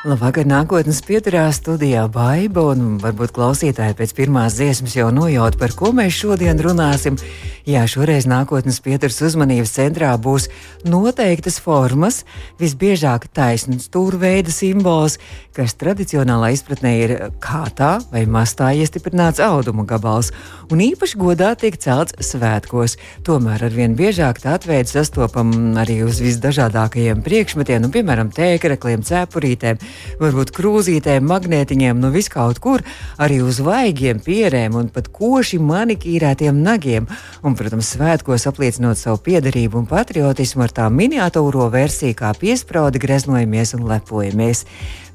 Labvakar, nākotnes pieturā studijā Baiba, un varbūt klausītāji pēc pirmās dziesmas jau nojaut, par ko mēs šodien runāsim. Jā, šoreiz nākotnes pieturas uzmanības centrā būs noteiktas formas, visbiežāk taisnas stūrveida simbols, kas tradicionālā izpratnē ir kātā vai mastā iestiprināts auduma gabals, un īpaši godā tiek celts svētkos. Tomēr arvien biežāk tā atveidi sastopam arī uz visdažādākajiem priekšmetiem, nu, piemēram, tēkrekliem, cepurītēm, varbūt krūzītēm, magnētiņiem, nu viskaut kur, arī uz vaigiem, pierēm un pat koši manikīrētiem nagiem. Un, protams, svētkos apliecinot savu piederību un patriotismu ar tā miniatūro versiju, kā piesprādi greznojamies un lepojamies.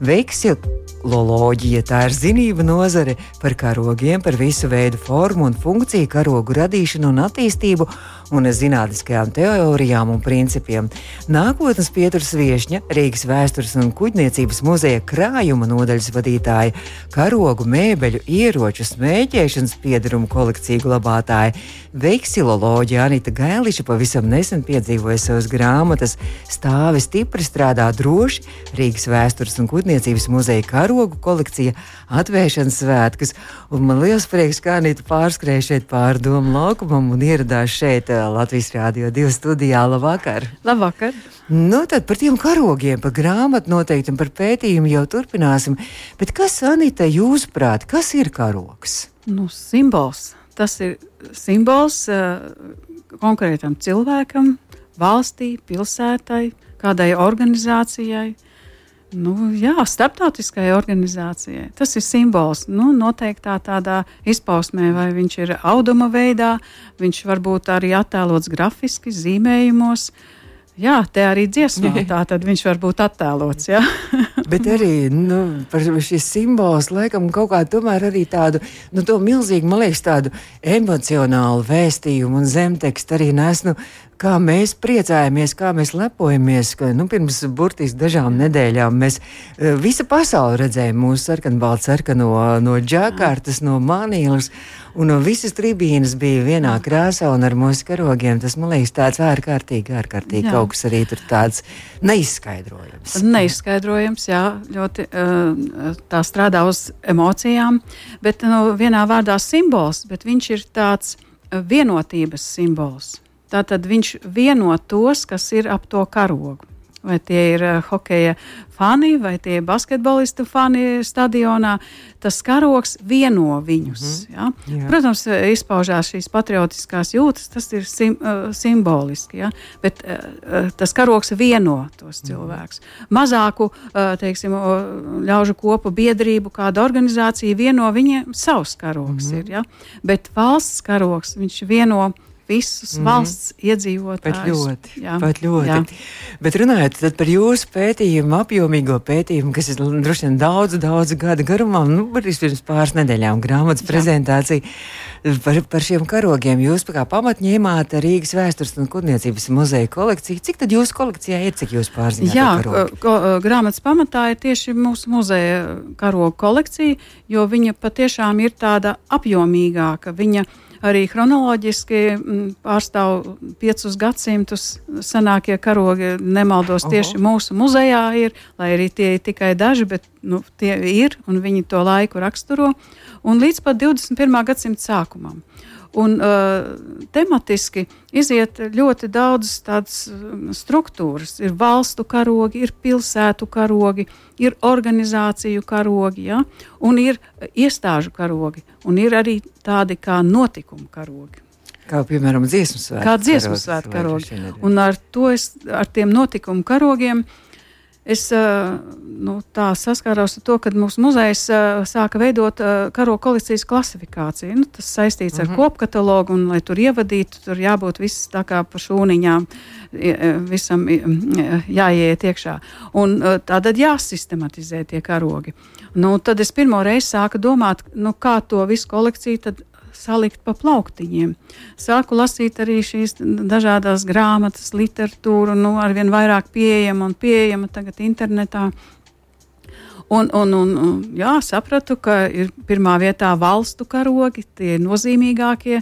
Veksiloloģija tā ir zinība nozare par karogiem, par visu veidu formu un funkciju, karogu radīšanu un attīstību un zinātniskajām teorijām un principiem. Nākotnes pieturas viesņa Rīgas vēstures un kuģniecības muzeja krājuma nodaļas vadītāja, karogu, mēbeļu, ieroču, smēķēšanas piedarumu kolekciju glabātāja, veksiloloģija Anita Gailiša pavisam nesen piedzīvoja savas grāmatas Stāvi stipri strādā droši Rīgas vēstures un kuģniecības muzeja karogu kolekcija atvēršanas svētkus. Un man liels prieks, ka Anita pārskrēja šeit pāri domu laukumam un ieradās šeit Latvijas Rādio 2 studijā. Labvakar! Labvakar! Nu, tad par tiem karogiem, par grāmatu noteikti un par pētījumu jau turpināsim. Bet kas, Anita, jūsuprāt, kas ir karogs? Nu, simbols. Tas ir simbols uh, konkrētam cilvēkam, valstī, pilsētai, kādai organizācijai. Nu, jā, starptautiskai organizācijai. Tas ir simbols. Nu, noteiktā tādā izpausmē, vai viņš ir auduma veidā, viņš varbūt arī attēlots grafiski, zīmējumos. Jā, te arī dziesmā tā tad viņš var būt attēlots. Bet arī nu, šis simbols laikam kaut kā tomēr arī tādu, nu, to milzīgu, man liekas, tādu emocionālu vēstījumu un zemtekstu arī nes. Nu, kā mēs priecājamies, kā mēs lepojamies, ka nu, pirms burtiski dažām nedēļām mēs e, visa pasaule redzējām mūsu sarkanbaltu sarkano no Džakartas, no Manīlas. Un no visas tribīnas bija vienā krāsā, un ar mūsu karogiem tas man liekas tāds ārkārtīgi, ārkārtīgi jā. kaut kas arī tur tāds neizskaidrojams. Neizskaidrojams, jā, ļoti e, tā strādā uz emocijām, bet nu, vienā vārdā simbols, bet viņš ir tāds vienotības simbols. Tātad viņš vieno tos, kas ir ap to karogu. Vai tie ir uh, hokeja fani, vai tie ir basketbolistu fani stadionā. Tas karoks vieno viņus. Mm -hmm. ja? Jā. Protams, eh, izpaužās šīs patriotiskās jūtas, tas ir sim, uh, simboliski. Ja? Bet uh, tas karoks vieno tos mm -hmm. cilvēkus. Mazāku uh, teiksim, ļaužu kopu biedrību, kāda organizācija vieno viņiem savs karoks. Mm -hmm. ir, ja? Bet valsts karoks viņš vieno visus mm -hmm. valsts iedzīvotājus. Pat ļoti. Jā. Pat ļoti. Jā. Bet runājot par jūsu pētījumu, apjomīgo pētījumu, kas ir droši vien daudz, daudz gadu garumā, nu, pirms pāris nedēļām grāmatas jā. prezentācija par, par šiem karogiem. Jūs kā pamat ņēmāt Rīgas vēstures un kurniecības muzeja kolekciju. Cik tad jūsu kolekcijā ir, cik jūs pārzināt? Jā, ko, grāmatas pamatā ir tieši mūsu muzeja karogu kolekcija, jo viņa patiešām ir tāda apjomīgāka. Viņa arī chronoloģiski mm, pārstāv piecus gadsimtus. Senākie karogi, nemaldos, tieši Oho. mūsu muzejā ir, lai arī tie ir tikai daži, bet nu, tie ir un viņi to laiku raksturo. Un līdz pat 21. gadsimta sākumam. Un, uh, tematiski iziet ļoti daudz tādas um, struktūras. Ir valstu karogi, ir pilsētu karogi, ir organizāciju karogi, ja? un ir iestāžu karogi, un ir arī tādi kā notikumu karogi. Kā piemēram dziesmu svētku. Kā dziesmu svētku karogi. Un ar to es, ar tiem notikumu karogiem, uh, Es nu, tā saskāros ar to, ka mūsu muzejs sāka veidot karo kolekcijas klasifikāciju. Nu, tas saistīts ar mhm. -huh. kopkatalogu, un, lai tur ievadītu, tur jābūt viss tā kā pa šūniņām, visam jāiet iekšā. Un tātad jāsistematizē tie karogi. Nu, tad es pirmo reizi sāku domāt, nu, kā to visu kolekciju salikt pa plauktiņiem. Sāku lasīt arī šīs dažādas grāmatas, literatūru, nu, arvien vairāk pieejama un pieejama tagad internetā. Un, un, un, un jā, sapratu, ka ir pirmā vietā valstu karogi, tie ir nozīmīgākie.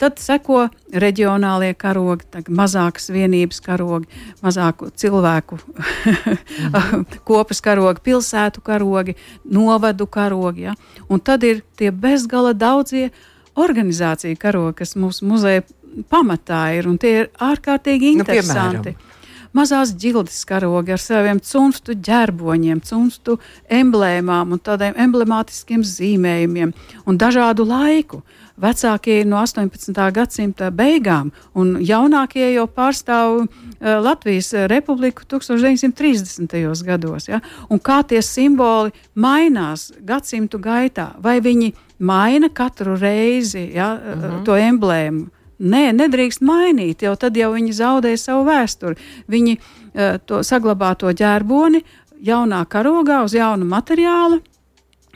Tad seko reģionālie karogi, mazākas vienības karogi, mazāku cilvēku kopas karogi, pilsētu karogi, novadu karogi. Ja? Un tad ir tie bezgala daudzie organizāciju karogi, kas mūsu muzeja pamatā ir, un tie ir ārkārtīgi interesanti. Nu, mazās ģildes karogi ar saviem cunstu ģerboņiem, cunstu emblēmām un tādiem emblemātiskiem zīmējumiem un dažādu laiku. Vecākie ir no 18. gadsimta beigām, un jaunākie jau pārstāv uh, Latvijas republiku 1930. gados. Ja? Un kā tie simboli mainās gadsimtu gaitā, vai viņi maina katru reizi ja, uh mhm. -huh. to emblēmu? Nē, nedrīkst mainīt, jo tad jau viņi zaudē savu vēsturi. Viņi uh, to saglabā to ģērboni jaunā karogā uz jaunu materiālu,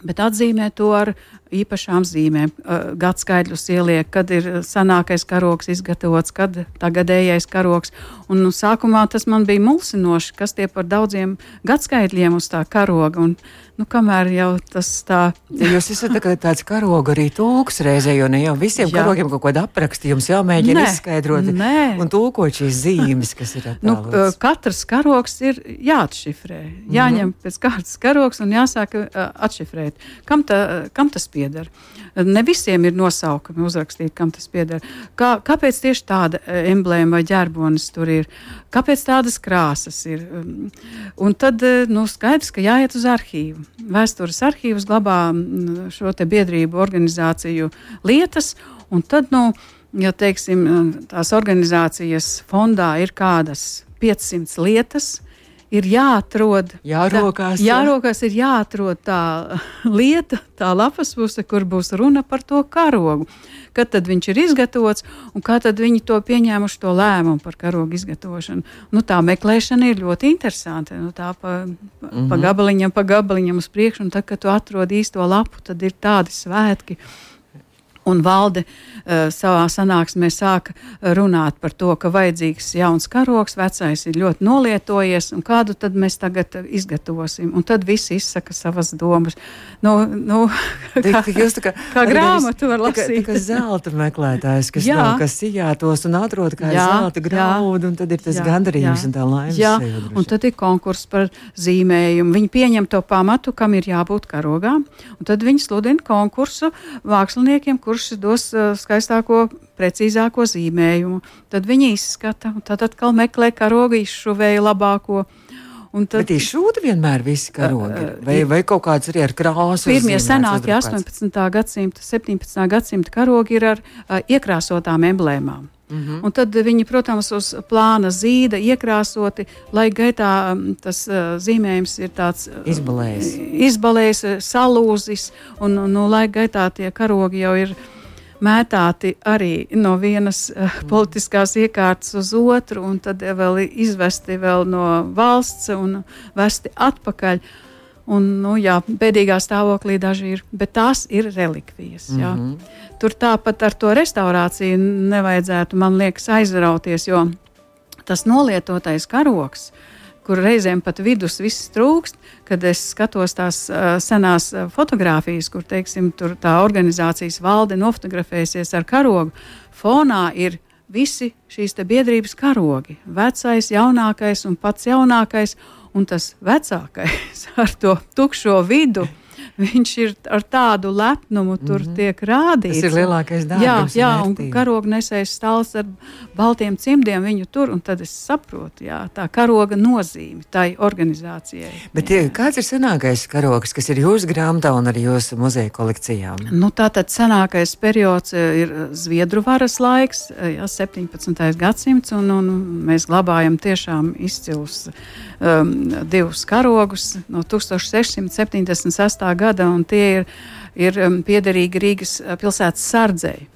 bet atzīmē to ar īpašām zīmēm. Uh, Gadskaidrus ieliek, kad ir senākais karoks izgatavots, kad tagadējais karoks. Un, nu, sākumā tas man bija mulsinoši, kas tie par daudziem gadskaidriem uz tā karoga. Un, nu, kamēr jau tas tā. Ja jūs esat tā tāds karoga arī tūks reizē, jo ne jau visiem Jā. karogiem kaut kāda apraksta jums jāmēģina nē, izskaidrot nē. un tūkot šīs zīmes, kas ir nu, attēlots. nu, Katrs karogs ir jāatšifrē, jāņem mm pēc kārtas karogs un jāsāk uh, atšifrēt, kam, ta, kam tas pieder. Ne visiem ir nosaukumi uzrakstīti, kam tas pieder. Kā, kāpēc tieši tāda emblēma vai ģērbonis tur ir? Kāpēc tādas krāsas ir? Un tad nu, skaidrs, ka jāiet uz arhīvu vēstures arhīvus, glabā šo biedrību organizāciju lietas. Tad, nu, ja teiksim, tās organizācijas fondā ir kādas 500 lietas, ir jāatrod. Jārokās, tā, jārokās ir jāatrod tā lieta, tā lapas puse, kur būs runa par to karogu. Kad tad viņš ir izgatavots un kā tad viņi to pieņēmuši to lēmumu par karogu izgatavošanu. Nu, tā meklēšana ir ļoti interesanta. Nu, tā pa, pa, mm -hmm. pa gabaliņam, pa gabaliņam uz priekšu, un tad, kad tu atrod īsto lapu, tad ir tādi svētki. Un valde uh, savā sanāksmē sāka runāt par to, ka vajadzīgs jauns karoks, vecais ir ļoti nolietojies, un kādu tad mēs tagad izgatavosim. Un tad visi izsaka savas domas. Nu, nu, kā, Jūs tā kā, kā grāmatu var lasīt. Kā zelta meklētājs, kas jā. nav kas sijātos un atrod kā jā, zelta graudu, un tad ir tas jā, gandarījums jā. un tā laimes. Jā, un tad ir konkurss par zīmējumu. Viņi pieņem to pamatu, kam ir jābūt karogām, un tad viņi sludina konkursu māksliniekiem, kur kurš dos uh, skaistāko, precīzāko zīmējumu. Tad viņi izskata, un tad atkal meklē karogu izšuvēju labāko. Un tad, Bet izšūta vienmēr visi karogi, uh, vai, vai kaut kāds arī ar krāsu? Pirmie senākie 18. gadsimta, 17. gadsimta karogi ir ar uh, iekrāsotām emblēmām. Mm -hmm. Un tad viņi, protams, uz plāna zīda iekrāsoti, lai gaitā tas uh, zīmējums ir tāds uh, izbalējis, izbalējis salūzis, un, nu, lai gaitā tie karogi jau ir mētāti arī no vienas uh, politiskās iekārtas uz otru, un tad vēl izvesti vēl no valsts un vesti atpakaļ. Un, nu, jā, bēdīgā stāvoklī daži ir, bet tās ir relikvijas. Mm -hmm. Tur tāpat ar to restaurāciju nevajadzētu, man liekas, aizrauties, jo tas nolietotais karoks, kur reizēm pat vidus viss trūkst, kad es skatos tās uh, senās uh, fotogrāfijas, kur teiksim, tā organizācijas valde nofotografēsies ar karogu, fonā ir visi šīs biedrības karogi. Vecais, jaunākais un pats jaunākais, un tas vecākais ar to tukšo vidu viņš ir ar tādu lepnumu tur mm -hmm. tiek rādīts. Tas ir lielākais dārgums. Jā, jā un, karognesējs stāls ar baltiem cimdiem viņu tur, un tad es saprotu, jā, tā karoga nozīme tai organizācijai. Bet jā. kāds ir senākais karogs, kas ir jūsu grāmatā un arī jūsu muzeja kolekcijām? Nu, tātad senākais periods e, ir Zviedru varas laiks, e, jā, 17. gadsimts, un, un mēs glabājam tiešām izcilus um, divus karogus no 1676. Gada, un tie ir, ir um, piederīgi Rīgas uh, pilsētas sardzēji.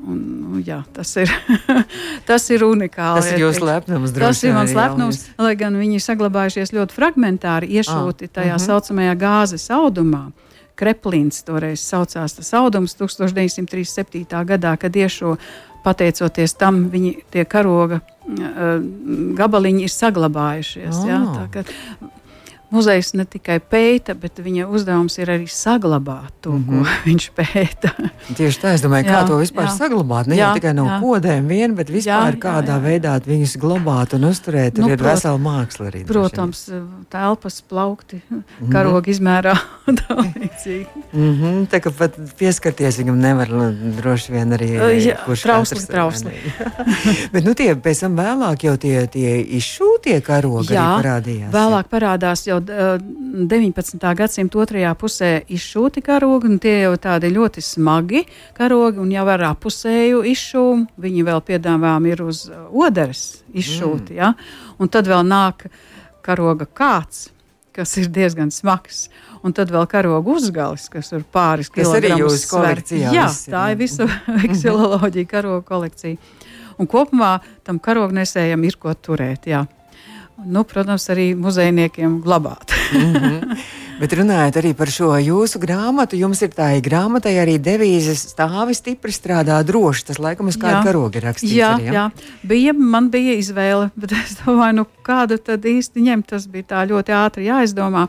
Un, nu, jā, tas, ir, tas ir unikāli. Tas ir jūsu lepnums. Tas ir mans lepnums, jā, lai gan viņi saglabājušies ļoti fragmentāri, iešūti ah, tajā uh mhm. -huh. saucamajā gāzes audumā. Kreplīns toreiz saucās tas audums 1937. gadā, kad iešo pateicoties tam, viņi tie karoga uh, gabaliņi ir saglabājušies. Oh. Jā, tā, ka, muzejs ne tikai pēta, bet viņa uzdevums ir arī saglabāt to, mm -hmm. ko viņš pēta. Tieši tā, es domāju, jā, kā to vispār jā. saglabāt. Ne jā, tikai no jā. kodēm vien, bet vispār jā, kādā jā, jā. veidā viņus glabāt un uzturēt. Tur nu, ir prot, vesela māksla arī. Protams, telpas plaukti, mm -hmm. karogi izmērā. Mm -hmm, tā kā pat pieskarties viņam nevar nu, droši vien arī. Jā, kurš trausli, trausli. bet nu tie pēc tam vēlāk jau tie, tie izšūtie karogi jā, parādījās. Vēlāk parādās jau jau 19. gadsimta otrajā pusē izšūti karogi, un tie jau tādi ļoti smagi karogi, un jau ar apusēju izšūmu. Viņi vēl piedāvājumi ir uz oderes izšūti. Mm. Ja? Un tad vēl nāk karoga kāds, kas ir diezgan smags. Un tad vēl karoga uzgalis, kas ir pāris kilogramus svars. Jā, tā ir visa eksiloloģija, karoga kolekcija. Un kopumā tam karognesējam ir ko turēt. Jā nu, protams, arī muzejniekiem glabāt. mm -hmm. Bet runājot arī par šo jūsu grāmatu, jums ir tā grāmatai arī devīze stāvi stipri strādā droši. Tas laikam uz kāda karoga ir rakstīts. Jā, arī, ja? jā. Bija, man bija izvēle, bet es domāju, nu, kādu tad īsti ņemt. Tas bija tā ļoti ātri jāizdomā.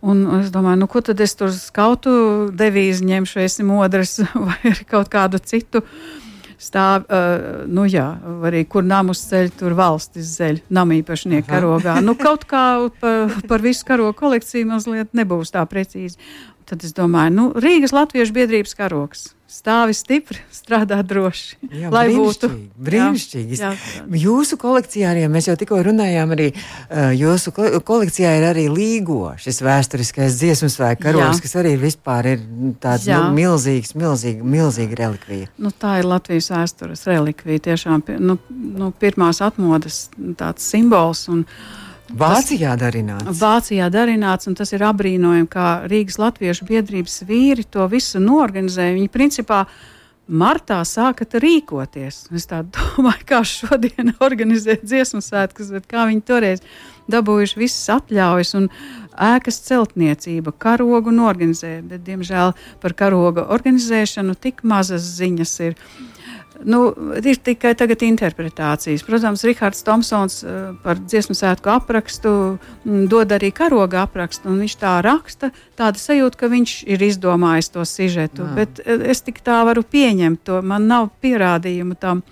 Un es domāju, nu, ko tad es tur skautu devīzi ņemšu, esmu modrs vai kaut kādu citu. Uh, stāv, uh, nu jā, arī kur namus ceļ, tur valstis ceļ, namīpašnieku karogā. Nu, kaut kā par, par visu karogu kolekciju mazliet nebūs tā precīzi. Tad es domāju, nu, Rīgas Latviešu biedrības karoks. Stāvi stipri, strādā droši. Jā, lai būtu brīnišķīgi. Jā, jā. Jūsu kolekcijā arī mēs jau tikko runājām, arī uh, jūsu kolekcijā ir arī līgo šis vēsturiskais dziesmu svēku karoks, kas arī vispār ir tāds jā. nu, milzīgs, milzīga, milzīga relikvija. Nu, tā ir Latvijas vēstures relikvija, tiešām nu, nu, pirmās atmodas tāds simbols. Un, uh, Vācijā darināts. Vācijā darināts, un tas ir apbrīnojami, kā Rīgas Latviešu biedrības vīri to visu norganizēja. Viņi principā martā sākat rīkoties. Es domāju, kā šodien organizēt dziesmu svētkus, bet kā viņi toreiz dabūjuši visas atļaujas un ēkas celtniecība, karogu norganizē. Bet, diemžēl par karoga organizēšanu tik mazas ziņas ir. Nu, ir tikai tagad interpretācijas. Protams, Rahards Thompsons uh, par dziesmu svētku aprakstu m, dod arī karoga aprakstu. Viņš tā raksta, tāda sajūta, ka viņš ir izdomājis to sižetu. Jā. Bet uh, es tik tā varu pieņemt to. Man nav pierādījumu tam.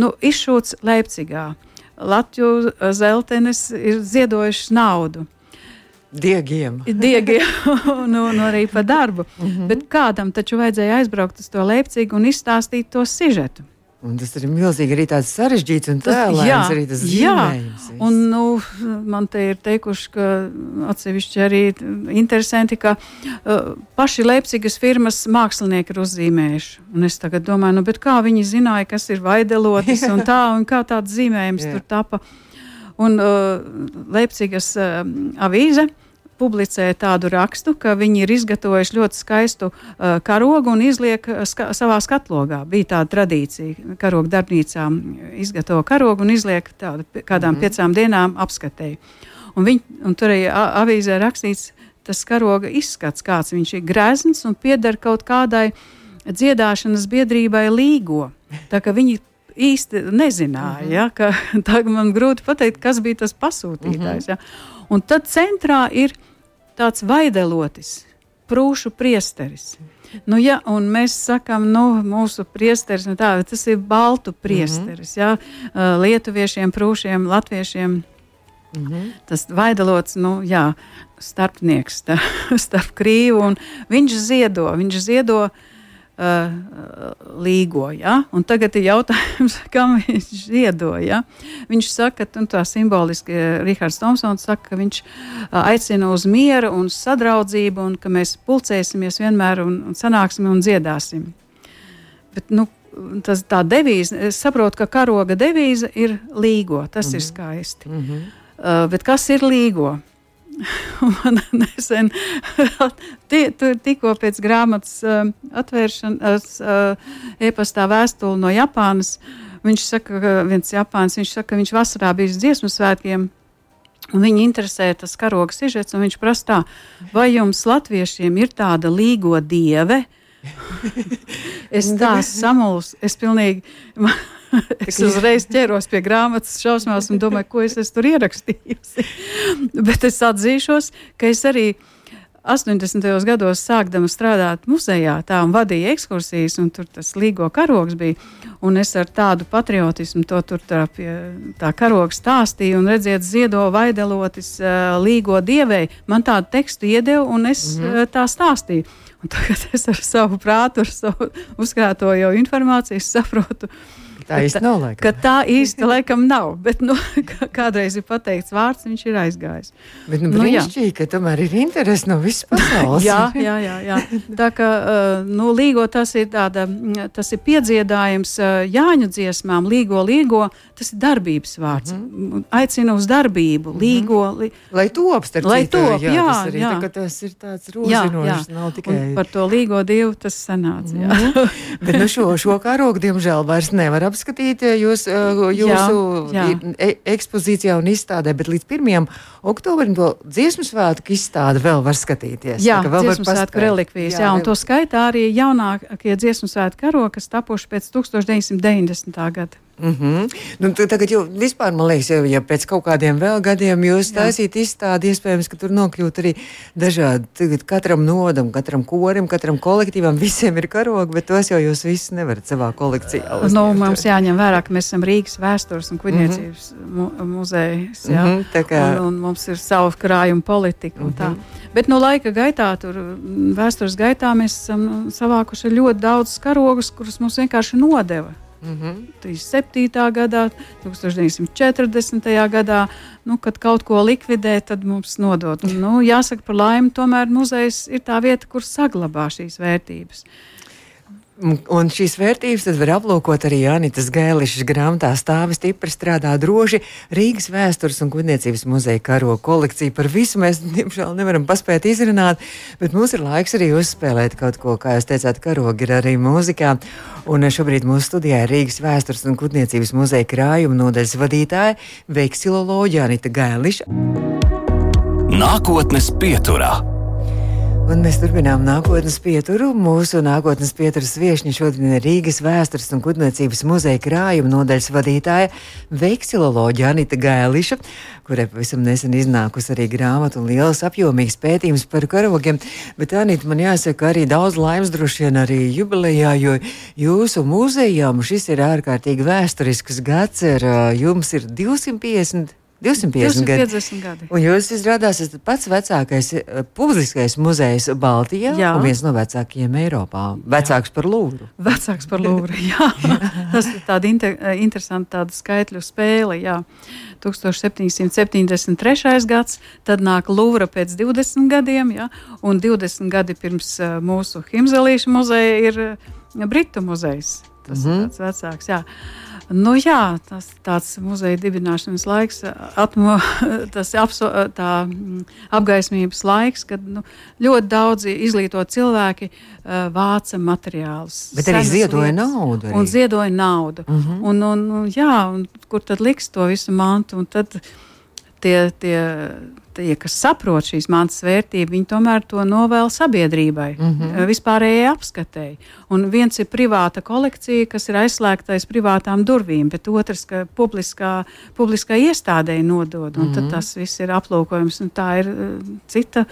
Nu, izšūts Leipzigā. Latvijas zeltenis ir ziedojuši naudu. Diegiem. Diegiem un, un arī par darbu. Mm -hmm. Bet kādam taču vajadzēja aizbraukt uz to Leipzigu un izstāstīt to sižetu. Un tas ir milzīgi arī tāds sarežģīts un tēlēns, arī tas zīmējums. Jā, un nu, man te ir teikuši, ka atsevišķi arī interesanti, ka uh, paši Leipzigas firmas mākslinieki ir uzzīmējuši. Un es tagad domāju, nu, kā viņi zināja, kas ir vaidelotis un tā, un kā tāds zīmējums tur tapa. Un uh, Leipzigas uh, avīze publicēja tādu rakstu, ka viņi ir izgatavojuši ļoti skaistu uh, karogu un izliek uh, ska savā skatlogā. Bija tāda tradīcija, karoga darbnīcām izgatavo karogu un izliek tādu kādām mm -hmm. piecām dienām apskatēju. Un, viņ, un tur arī avīzē rakstīts, tas karoga izskats, kāds viņš ir grezns un pieder kaut kādai dziedāšanas biedrībai līgo. Tā kā viņi īsti nezināja, mm -hmm. ja, ka tā man grūti pateikt, kas bija tas pasūtītājs. Mm -hmm. ja. Un tad centrā ir tāds vaidelotis, prūšu priesteris. Nu, ja, mēs sakām, nu, mūsu priesteris, nu, tā, tas ir baltu priesteris. Mm -hmm. ja, lietuviešiem, prūšiem, latviešiem. Mm -hmm. Tas vaidelots, nu, jā, starpnieks tā, starp krīvu. Viņš ziedo, viņš ziedo uh, līgo. Ja? Un tagad ir jautājums, kam viņš ziedoja. Viņš saka, un tā simboliski Rihards Tomsons saka, ka viņš uh, aicina uz mieru un sadraudzību, un ka mēs pulcēsimies vienmēr un, un sanāksim un dziedāsim. Bet, nu, tas tā devīze, es saprotu, ka karoga devīze ir līgo. Tas mm -hmm. ir mhm. skaisti. Mm -hmm. uh, bet kas ir līgo? man nesen, tikko pēc grāmatas uh, atvēršanas, uh, e-pastā vēstuli no Japānas. Viņš saka, ka viens Japāns, viņš saka, ka viņš vasarā bijis dziesmu svētkiem. Viņu interesē tas karoga sižets, un viņš prasa, tā, vai jums, latviešiem, ir tāda līgo dieve? es tā samulsu, es pilnīgi. es uzreiz ķeros pie grāmatas šausmās un domāju, ko es tur ierakstījusi. Bet es atzīšos, ka es arī 80. gados sākdama strādāt muzejā, tā un vadīja ekskursijas, un tur tas līgo karogs bija. Un es ar tādu patriotismu to tur tā, pie, tā karoga stāstīju, un redziet, ziedo vaidelotis līgo dievei. Man tādu tekstu iedeva, un es mm -hmm. tā stāstīju. Un tagad es ar savu prātu, ar savu uzkrāto jau informāciju saprotu, Tā īsti nav. Laikam. Ka tā īsti laikam nav. Bet nu, kādreiz ir pateikts vārds, viņš ir aizgājis. Bet nu, brīnišķīgi, nu, ka tomēr ir interesi no visas pasaules. jā, jā, jā, jā. Tā kā nu, līgo tas ir, tāda, tas ir piedziedājums Jāņu dziesmām, līgo, līgo. Tas ir darbības vārds. Mm -hmm. Aicina uz darbību, mhm. līgo. Li... Lai top, starp Lai citu. Top, jā, jā, tas, arī, jā. Tā, tas ir tāds rosinošs. Nav tikai... Un par to līgo dievu tas sanāca. Jā. Mm -hmm. Bet nu, šo, šo karogu, diemžēl, vairs nevar apskatīt eh, jūs, eh, jūsu jā, jā. E ekspozīcijā un izstādē, bet līdz 1. oktobrim to dziesmu svētku izstādi vēl var skatīties. Jā, dziesmu svētku relikvijas, jā, jā, un to skaitā arī jaunākie dziesmu svētku karogi, kas tapuši pēc 1990. gada. Mm -hmm. nu, tagad jau vispār man liekas, jau, ja pēc kaut kādiem vēl gadiem jūs taisīt izstādi, iespējams, ka tur nokļūt arī dažādi, tagad katram nodam, katram korim, katram kolektīvam, visiem ir karogi, bet tos jau jūs visus nevarat savā kolekcijā. Nu, mums jāņem vērā, ka mēs esam Rīgas vēstures un kuģniecības mm -hmm. mu muzejs, jā, mm -hmm, kā... un, un mums ir savu krājumu politika un mm -hmm. Bet no laika gaitā, tur vēstures gaitā mēs esam savākuši ļoti daudz karogus, kurus mums vienkārši nodeva. Mm -hmm. 37. gadā, 1940. gadā, nu, kad kaut ko likvidē, tad mums nodod. Nu, jāsaka, par laimi, tomēr muzejs ir tā vieta, kur saglabā šīs vērtības. Un šīs vērtības var aplūkot arī Anitas Gēlišas grāmatā stāvi stipri strādā droši Rīgas vēstures un kuģniecības muzeja karo kolekcija. Par visu mēs, diemžēl, nevaram paspēt izrunāt, bet mums ir laiks arī uzspēlēt kaut ko, kā jūs teicāt, karogi ir arī mūzikā. Un šobrīd mūsu studijā ir Rīgas vēstures un kuģniecības muzeja krājuma nodaļas vadītāja veksiloloģija Anita Gēliša. Nākotnes pieturā. Un mēs turpinām nākotnes pieturu. Mūsu nākotnes pieturas viesiņa šodien ir Rīgas vēstures un kuģniecības muzeja krājuma nodaļas vadītāja veksiloloģija Anita Gēliša, kurai pavisam nesen iznākusi arī grāmata un liels apjomīgs pētījums par karogiem. Bet, Anita, man jāsaka, arī daudz laimes droši vien arī jubilejā, jo jūsu muzejām šis ir ārkārtīgi vēsturisks gads. Ir, jums ir 250 250, 250 gadi. Un jūs izrādās, esat pats vecākais uh, publiskais muzejs Baltijā jā. un viens no vecākajiem Eiropā. Vecāks jā. par Lūvru. Vecāks par Lūvru, jā. Tas ir tāda inter, eh, interesanta tāda skaitļu spēle, jā. 1773. gads, tad nāk Lūvra pēc 20 gadiem, jā, un 20 gadi pirms uh, mūsu Himzelīša muzeja ir uh, Britu muzejs. Tas mm -hmm. ir tāds vecāks, jā. Nu, jā, tas tāds muzeja dibināšanas laiks, atmo, tas apso, tā, mm, apgaismības laiks, kad nu, ļoti daudzi izglītot cilvēki uh, vāca materiālus. Bet arī ziedoja lietas, naudu. Arī. Un ziedoja naudu. Uh mhm. -huh. un, un, jā, un kur tad liks to visu mantu? Un tad tie, tie tie, kas saprot šīs mantas vērtību, viņi tomēr to novēl sabiedrībai, mm -hmm. vispārējai apskatēji. Un viens ir privāta kolekcija, kas ir aizslēgta aiz privātām durvīm, bet otrs, ka publiskā, publiskā iestādē nodod, un mm -hmm. tad mhm. tas viss ir aplūkojums, un tā ir uh, cita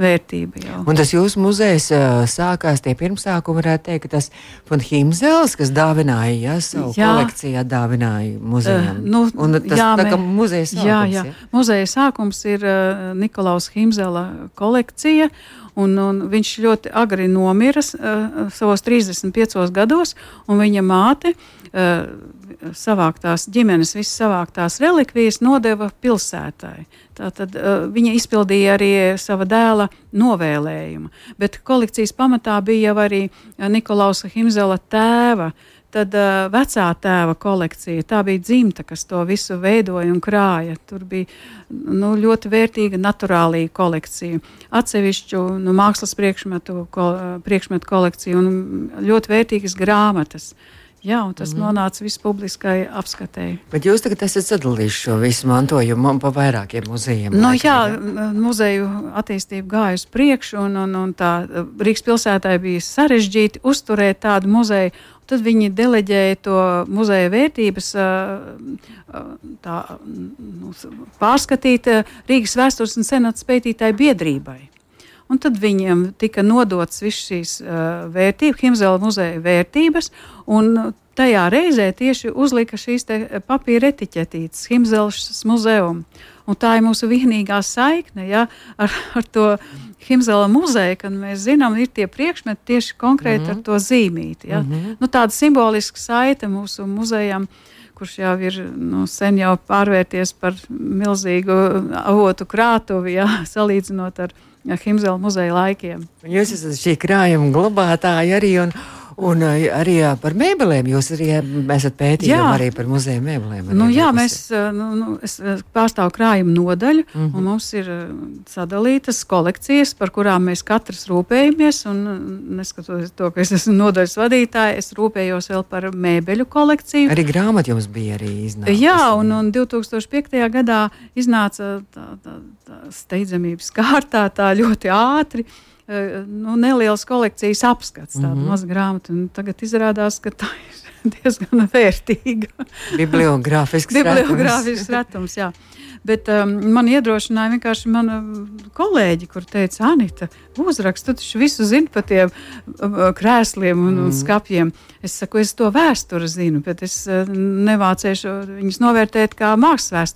vērtība. Jau. Un tas jūsu muzejs uh, sākās tie pirmsākumi, varētu teikt, ka tas von Himzels, kas dāvināja, ja, savu jā. kolekciju dāvināja muzejam. Uh, nu, un tas jā, tā kā muzeja sākums. Jā, jā. Ja? Muzeja sākums ir uh, Nikolaus Himzela kolekcija. Un, un viņš ļoti agri nomira uh, savos 35 gados, un viņa māte uh, savāktās ģimenes, visas savāktās relikvijas nodeva pilsētai. Tātad uh, viņa izpildīja arī sava dēla novēlējumu, bet kolekcijas pamatā bija jau arī Nikolausa Himzela tēva uh, Tad uh, vecā tēva kolekcija, tā bija dzimta, kas to visu veidoja un krāja. Tur bija nu, ļoti vērtīga naturālā kolekcija, atsevišķu nu, mākslas priekšmetu, ko, priekšmetu kolekcija un ļoti vērtīgas grāmatas. Jā, un tas mm nonāca vispubliskai apskatēji. Bet jūs tagad esat sadalījuši šo visu mantojumu pa vairākiem muzejiem. Nu, jā, muzeju attīstība gāja uz priekšu, un, un, un tā Rīgas pilsētai bija sarežģīti uzturēt tādu muzeju. Tad viņi deleģēja to muzeja vērtības tā, nu, pārskatīt Rīgas vēstures un senāts pētītāju biedrībai. Un tad viņiem tika nodots viss šīs uh, vērtības, Himzela muzeja vērtības, un tajā reizē tieši uzlika šīs papīra etiķetītes Himzelas muzeum. Un tā ir mūsu vienīgā saikne ja, ar, ar to Himzela muzeju, kad mēs zinām, ir tie priekšmeti tieši konkrēti mm -hmm. ar mhm. to zīmīti. Ja. Mm -hmm. nu, tāda simboliska saite mūsu muzejam kurš jau ir nu, sen jau pārvērties par milzīgu avotu krātuvi, ja, salīdzinot ar Himzela muzeja laikiem. Jūs esat šī krājuma glabātāji arī. Un, Un eh, arī jā, par mēbelēm jūs arī esat pētījumi arī par muzeja mēbelēm. Nu, jā, mēs eh, nu, nu, eh, pārstāvam krājumu nodaļu, mm -hmm. un mums ir sadalītas kolekcijas, par kurām mēs katrs rūpējamies. Neskatoties to, ka es esmu nodaļas vadītāja, es rūpējos vēl par mēbeļu kolekciju. Arī grāmata jums bija arī iznākusi. Jā, un, un 2005. gadā iznāca tā, tā, tā steidzamības kārtā tā ļoti ātri. Eh, nu, nelielas kolekcijas apskats, tāda mm -hmm. maza grāmata. Tagad izrādās, ka tā ir diezgan vērtīga. Bibliogrāfisks Bibliogrāfisks retums. Jā. Bet um, man iedrošināja vienkārši mana kolēģi, kur teica, Anita, uzrakst, tu taču visu zini par tiem uh, krēsliem un, mm. un skapjiem. Es saku, es to vēsturi zinu, bet es uh, nevācēšu viņus novērtēt kā mākslas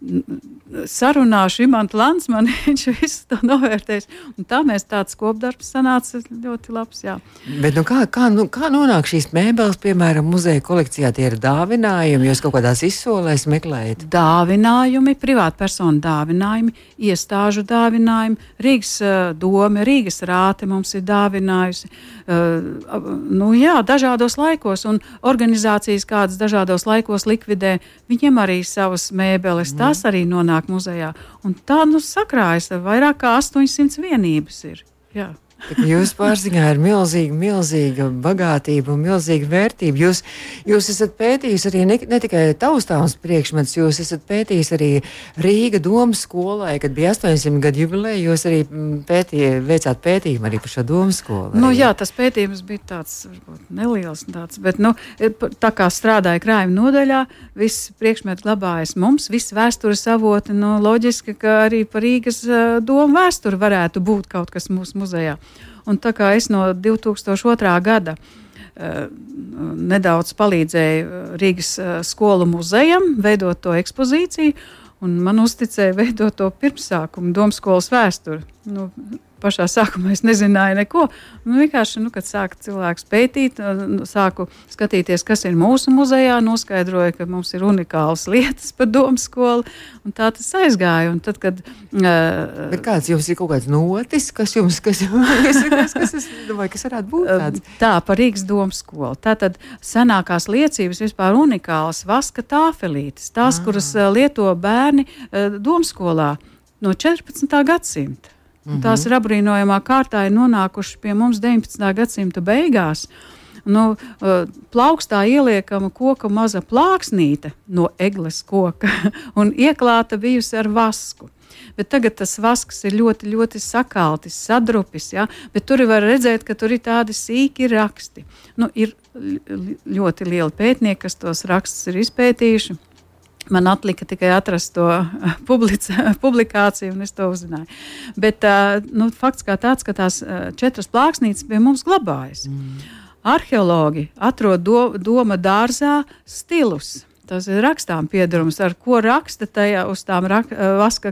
vēsturniece sarunāšu Imantu Lansmanu, viņš visu to novērtēs. Un tā mēs tāds kopdarbs sanāca ļoti labs. Jā. Bet nu kā, kā, nu, kā nonāk šīs mēbeles, piemēram, muzeja kolekcijā? Tie ir dāvinājumi, jūs kaut kādās izsolēs meklējat? Dāvinājumi, privātpersonu dāvinājumi, iestāžu dāvinājumi, Rīgas uh, doma, Rīgas rāte mums ir dāvinājusi. Uh, nu, jā, dažādos laikos, un organizācijas, kādas dažādos laikos likvidē, viņiem arī savas mēbeles. Mm. Tas arī nonāk muzejā. Un tā nu sakrājas vairāk kā 800 vienības. Ir. Jā. Jūsu pārziņā ir milzīga, milzīga bagātība un milzīga vērtība. Jūs, jūs esat pētījis arī ne, ne tikai taustāms priekšmets, jūs esat pētījis arī Rīga domas skolai, kad bija 800 gadu jubileja. Jūs arī mm, pētīja, veicāt pētījumu arī par šo domas skolu. Nu, jā, tas pētījums bija tāds varbūt, neliels, tāds, bet nu, tā kā strādāja krājuma nodaļā, viss priekšmets glabājas mums, viss vēstures avoti. Nu, loģiski, ka arī par Rīgas domu vēsturi varētu būt kaut kas mūsu muzejā. Un tā kā es no 2002. gada uh, nedaudz palīdzēju Rīgas uh, skolu muzejam veidot to ekspozīciju, un man uzticēja veidot to pirmsākumu Domas skolas vēsturi. Nu, pašā sākumā es nezināju neko. Nu, vienkārši, nu, kad sāku cilvēks pētīt, nu, sāku skatīties, kas ir mūsu muzejā, noskaidroju, ka mums ir unikālas lietas par domu skolu, un tā tas aizgāja. Un tad, kad, uh, Bet kāds jums ir kaut kāds notis, kas jums, kas, kas, kas, kas, es domāju, kas varētu būt tāds? Tā, par Rīgas domu skolu. Tā tad senākās liecības vispār unikālas vaska tāfelītes, tās, ah. kuras lieto bērni uh, domskolā no 14. gadsimta. Mm -hmm. Tās ir apbrīnojamā kārtā ir nonākušas pie mums 19. gadsimta beigās. Nu, plaukstā ieliekama koka maza plāksnīte no egles koka un ieklāta bijusi ar vasku. Bet tagad tas vasks ir ļoti, ļoti sakaltis, sadrupis. Ja? Bet tur var redzēt, ka tur ir tādi sīki raksti. Nu, ir ļoti lieli pētnieki, kas tos rakstus ir izpētījuši. Man atlika tikai atrast to public, publikāciju, un es to uzzināju. Bet nu, fakts kā tāds, ka tās četras plāksnītes pie mums glabājas. Mm. Arheologi atrod do, doma dārzā stilus. Tas ir rakstām piedarums, ar ko raksta tajā uz tām rak, vaska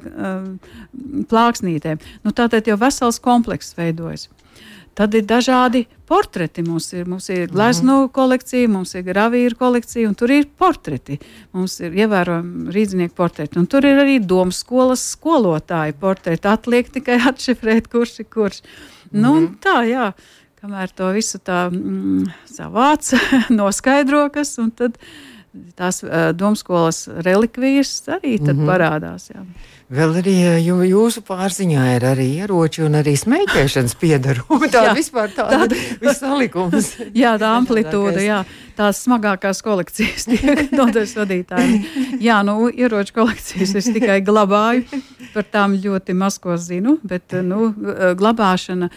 plāksnītēm. Nu, tātad jau vesels komplekss veidojas. Tad ir dažādi portreti. Mums ir, mums ir glezno mm. kolekcija, mums ir gravīra kolekcija, un tur ir portreti. Mums ir ievērojami rīznieki portreti. Un tur ir arī domas skolas skolotāju portreti. Atliek tikai atšifrēt, kurš ir kurš. Mm. Nu, mhm. tā, jā. Kamēr to visu tā mm, savāc, noskaidro, kas, un tad tās uh, domskolas relikvijas arī mm -hmm. parādās. Jā. Vēl arī jūsu pārziņā ir arī ieroči un arī smēķēšanas piedarumi. Tā jā, vispār tāda tā, salikums. jā, tā amplitūda, jā. Tās smagākās kolekcijas tiek nodaļas vadītāji. Jā, nu, ieroču kolekcijas es tikai glabāju. Par tām ļoti maz ko zinu, bet nu, glabāšana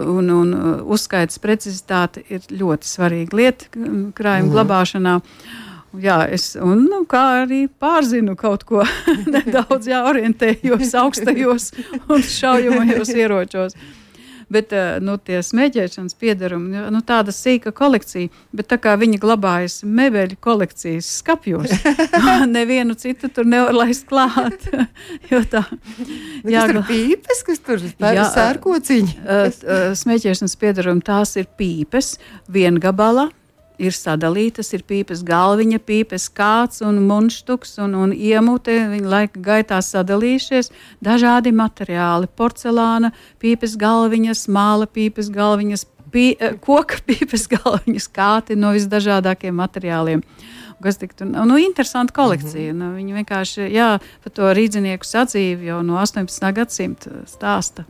un, un uzskaits precizitāte ir ļoti svarīga lieta krājuma mm. glabāšanā. Jā, es un, nu, arī pārzinu kaut ko nedaudz, jā, orientējos augstajos un šaujamajos ieročos. Bet eh, nu, tie smēķēšanas piedarumi, nu, tāda sīka kolekcija, bet tā kā viņi glabājas mebeļu kolekcijas skapjos, nevienu citu tur nevar laist klāt. jo tā, nu, jā, tur ir pīpes, kas tur ir sērkociņi. Eh, eh, smēķēšanas piedarumi tās ir pīpes, viengabala ir sadalītas, ir pīpes galviņa, pīpes kāds un munštuks un, un iemute. Viņi laika gaitā sadalījušies dažādi materiāli - porcelāna, pīpes galviņas, māla pīpes galviņas, pī, eh, koka pīpes galviņas, kāti no visdažādākiem materiāliem. Kas tiktu, nu, interesanta kolekcija. Mm -hmm. nu, viņi vienkārši, jā, par to rīdzinieku sadzīvi jau no 18. gadsimta stāsta.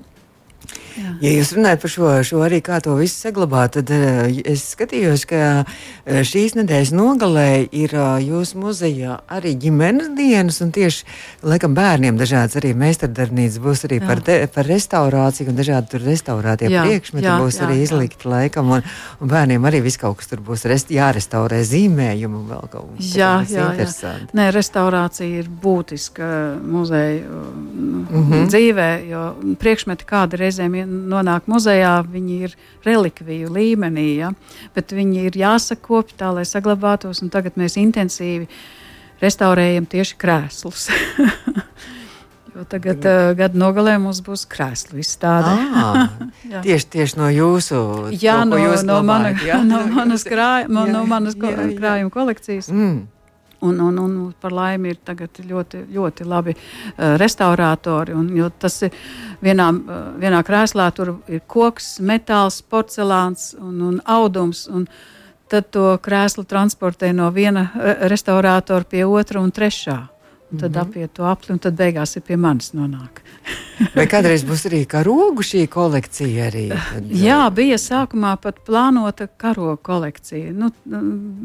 Jā. Ja jūs runājat par šo, šo arī kā to visu saglabāt, tad uh, es skatījos, ka uh, šīs nedēļas nogalē ir uh, jūsu muzejā arī ģimenes dienas, un tieši laikam bērniem dažādas arī meistardarbnīcas būs arī jā. par, te, par restaurāciju, un dažādi tur restaurētie priekšmeti jā, būs jā, arī izlikti laikam, un, un bērniem arī viss kaut kas tur būs rest, jārestaurē zīmējumu un vēl kaut kas jā, jā, jā. Nē, restaurācija ir būtiska muzeja mm -hmm. dzīvē, jo priekšmeti kāda reizēm nonāk muzejā, viņi ir relikviju līmenī, ja? bet viņi ir jāsakopja tā, lai saglabātos. Tagad mēs intensīvi restaurējam tieši krēslus. Jo tagad uh, gada nogalē mums būs krēslu izstāde. Tieši, tieši no jūsu jā, to, no, no, mana, jā? no manas, krāj, no, no manas jā, jā. krājuma kolekcijas. Mm. Un, un, un par laimi ir ļoti, ļoti labi uh, restaurātori. Un, tas ir vienā, uh, vienā krēslā, tur ir koks, metāls, porcelāns un, un audums. Un tad to krēslu transportē no viena restaurātora pie otra un trešā. Tad mm -hmm. apiet to apli, un tad beigās ir pie manis nonāk. Vai kādreiz būs arī karogu šī kolekcija? Arī, tad, Jā, bija sākumā pat plānota karogu kolekcija. Nu,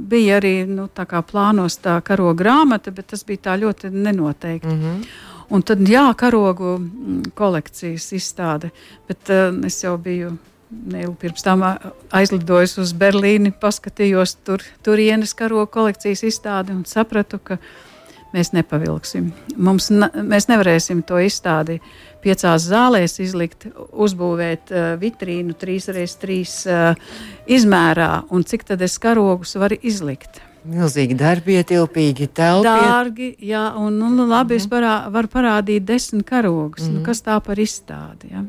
bija arī nu, tā plānos tā karogu grāmata, bet tas bija tā ļoti nenoteikti. Mm -hmm. Un tad, jā, karogu mm, kolekcijas izstāde, bet uh, es jau biju Neilu pirms tam aizlidojusi uz Berlīni, paskatījos tur, turienes karogu kolekcijas izstādi un sapratu, ka mēs nepavilksim. Mums, mēs nevarēsim to izstādi piecās zālēs izlikt, uzbūvēt uh, vitrīnu 3x3 uh, izmērā, un cik tad es karogus varu izlikt. Milzīgi darbi, ietilpīgi telpi. Dārgi, jā, un nu, labi, mm -hmm. es parā, varu parādīt desmit karogus. Mm -hmm. nu, mhm. kas tā par izstādi? Ja?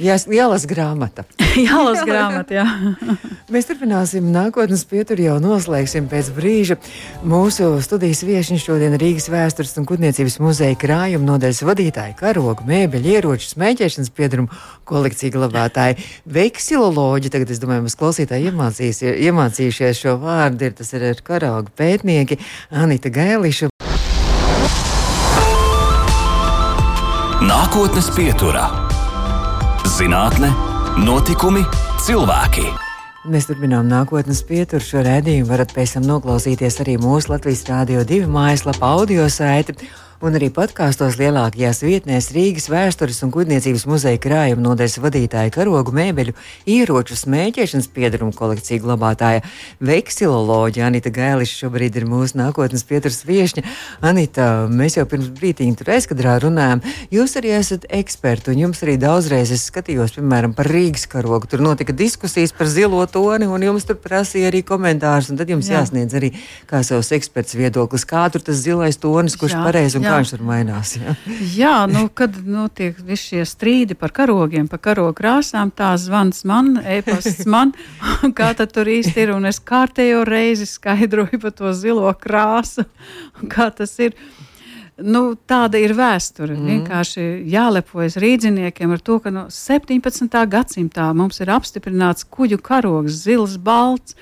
Jā, jālas grāmata. jālas grāmata, jā. Mēs turpināsim nākotnes pieturu jau noslēgsim pēc brīža. Mūsu studijas viesiņš šodien Rīgas vēstures un kutniecības muzeja krājuma nodaļas vadītāja, karogu, mēbeļu, ieroču, smēķēšanas piedarumu kolekciju glabātāji, veksiloloģi. Tagad es domāju, mums klausītāji iemācījušies šo vārdu. Ir, tas ir karogu pētnieki Anita Gailiša. Nākotnes pieturā. Zinātne, notikumi, cilvēki. Mēs turpinām nākotnes pieturu. Šo redzējumu varat pēc tam noklausīties arī mūsu Latvijas Rādio 2 mājaslapā, audio saiti un arī podkāstos lielākajās vietnēs Rīgas vēstures un kuģniecības muzeja krājuma nodaļas vadītāja karogu mēbeļu, ieroču smēķēšanas piedarumu kolekciju glabātāja veksiloloģija Anita Gailiša šobrīd ir mūsu nākotnes pieturas viešņa. Anita, mēs jau pirms brītiņa tur aizkadrā runājām. Jūs arī esat eksperti un jums arī daudzreiz es skatījos, piemēram, par Rīgas karogu. Tur notika diskusijas par zilo toni un jums tur prasīja arī komentārus un tad jums Jā. jāsniedz arī kā savs eksperts viedoklis, kā tur tas zilais tonis, kurš pareizi un kā viņš tur mainās. Jā, jā nu, kad notiek visi šie strīdi par karogiem, par karogu krāsām, tā zvans man, e-pasts man, kā tad tur īsti ir. Un es kārtējo reizi skaidroju par to zilo krāsu, kā tas ir. Nu, tāda ir vēsture. Mm. Vienkārši jālepojas rīdziniekiem ar to, ka no 17. gadsimtā mums ir apstiprināts kuģu karogs, zils, balts.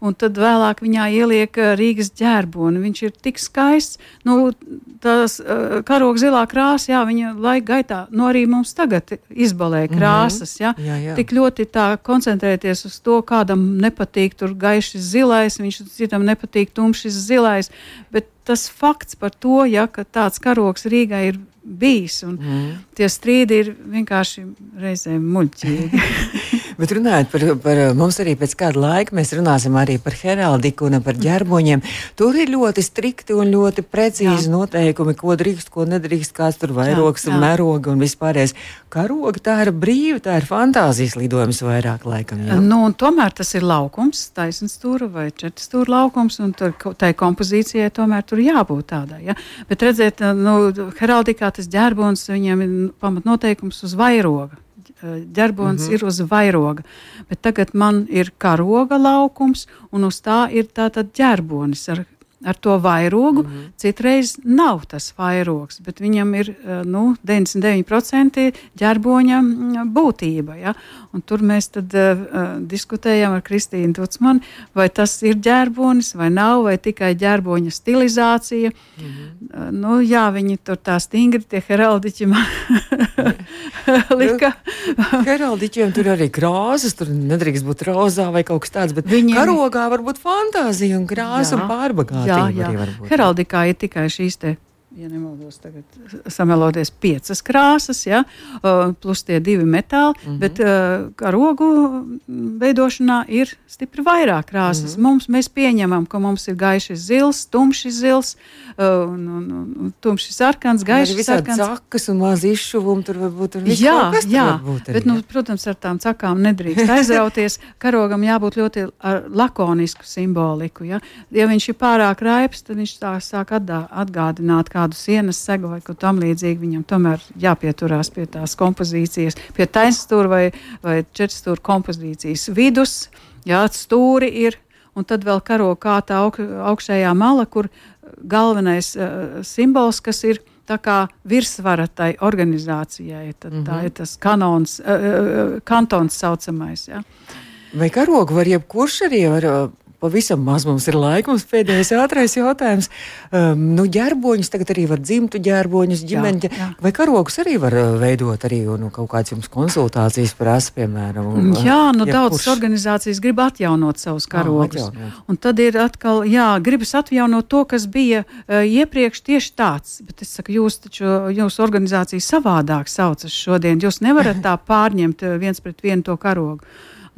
Un tad vēlāk viņā ieliek uh, Rīgas ģērboni. Viņš ir tik skaists, nu, tās uh, karoga zilā krāsa, jā, viņa laika gaitā, nu arī mums tagad izbalē Mhm. krāsas, jā. Jā, jā. Tik ļoti tā koncentrēties uz to, kādam nepatīk tur gaišs zilais, viņš citam nepatīk tumšs zilais, bet tas fakts par to, ja, ka tāds karogs Rīgā ir bijis, un Mhm. tie strīdi ir vienkārši reizēm muļķīgi. Bet runājot par, par mums arī pēc kāda laika, mēs runāsim arī par heraldiku un par ģerboņiem. Tur ir ļoti strikti un ļoti precīzi Jā. noteikumi, ko drīkst, ko nedrīkst, kāds tur vairogs Jā, un jā. mēroga un vispārējais. Karoga tā ir brīva, tā ir fantāzijas lidojums vairāk laikam. Jā. Nu, un tomēr tas ir laukums, taisnība stūra vai četras stūra laukums, un tur, tai kompozīcijai tomēr tur jābūt tādai. Ja? Bet redziet, nu, heraldikā tas ģērbons, viņam ir pamatnoteikums uz vairoga. Ģērbons mm -hmm. ir uz vairoga, bet tagad man ir karoga laukums, un uz tā ir tātad ģērbonis ar, ar to vairogu. Mm -hmm. Citreiz nav tas vairogs, bet viņam ir eh, nu, 99% ģērboņa mm, būtība. Ja? Un tur mēs tad, uh, diskutējām ar Kristīnu Tutsmanu, vai tas ir ģērbonis vai nav, vai tikai ģērboņa stilizācija. Mm -hmm. uh, nu, jā, viņi tur tā stingri, tie heraldiķi man lika. Heraldiķiem tur arī krāsas, tur nedrīkst būt rozā vai kaut kas tāds, bet Viņiem- karogā var būt fantāzija un krāsa un Jā, pārbagātība. jā, jā. Heraldikā ir tikai šīs te. Ja nemaldos, tagad sameloties piecas krāsas, ja, plus tie divi metāli, mm -hmm. bet uh, karogu veidošanā ir stipri vairāk krāsas. Mm -hmm. mums, mēs pieņemam, ka mums ir gaišs zils, tumšs zils, uh, un, un, un tumšs sarkans, gaišs sarkans. cakas un maz izšuvumi tur var būt. un Jā, jā būt arī, bet, nu, protams, ar tām cakām nedrīkst aizrauties. Karogam jābūt ļoti lakonisku simboliku. Ja, ja viņš ir pārāk raips, tad viņš tā sāk atdā, atgādināt kādu sienas segu vai ko tam līdzīgu. Viņam tomēr jāpieturās pie tās kompozīcijas, pie taisnstūra vai, vai četrstūra kompozīcijas vidus, jā, stūri ir. Un tad vēl karo kā tā aug, augšējā mala, kur galvenais uh, simbols, kas ir tā kā virsvara tai organizācijai. Tad, mm -hmm. Tā ir tas kanons, uh, kantons saucamais. Ja. Vai karogu var jebkurš arī var? Pavisam maz mums ir laika. Mums pēdējais ātrais jautājums. Um, nu, ģērboņus tagad arī var dzimtu ģērboņus, ģimeņa. Jā, jā. Vai karogus arī var uh, veidot arī nu, kaut kādas jums konsultācijas prasa, piemēram? un, uh, Jā, nu jebkurš? daudzas organizācijas grib atjaunot savus karogus. atjaunot. Un tad ir atkal, jā, gribas atjaunot to, kas bija uh, iepriekš tieši tāds. Bet es saku, jūs taču, jūsu organizācija savādāk saucas šodien. Jūs nevarat tā pārņemt uh, viens pret vienu to karogu.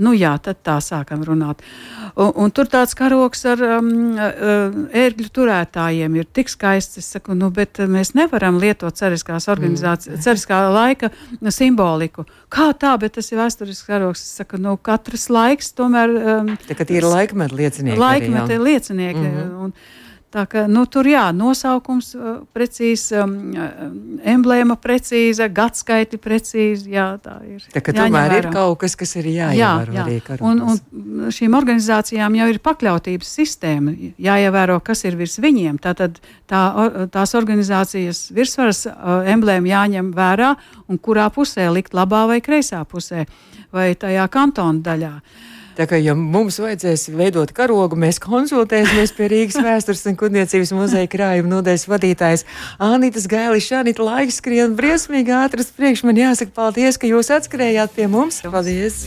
Nu, jā, tad tā sākam runāt. Un, un tur tāds karoks ar um, uh, ērgļu turētājiem ir tik skaists. Es saku, nu, bet mēs nevaram lietot ceriskās organizācijas, mm. ceriskā laika simboliku. Kā tā, bet tas ir vēsturisks karoks. Es saku, nu, katrs laiks tomēr. Um, tie ir laikmetu liecinieki. arī, Laikmeta jā. liecinieki. Mm -hmm. un, Tā kā nu, tur jā, nosaukums uh, precīzs, um, uh, emblēma precīza, gadskaiti precīzi. Jā, tā ir. Tā jāņem tomēr ir kaut kas, kas ir Jā, jāievēro jā. arī Un, karogos. un šīm organizācijām jau ir pakļautības sistēma. Jāievēro, kas ir virs viņiem. Tātad tā, tās organizācijas virsvaras uh, emblēma jāņem vērā un kurā pusē likt labā vai kreisā pusē vai tajā kantona daļā. Tā kā ja mums vajadzēs veidot karogu, mēs konsultēsimies pie Rīgas vēstures un kuģniecības muzeja krājuma nodeļas vadītājas Anītas Gailis. Anīta laiks skrien briesmīgi ātras priekš. Man jāsaka paldies, ka jūs atskrējāt pie mums. Paldies!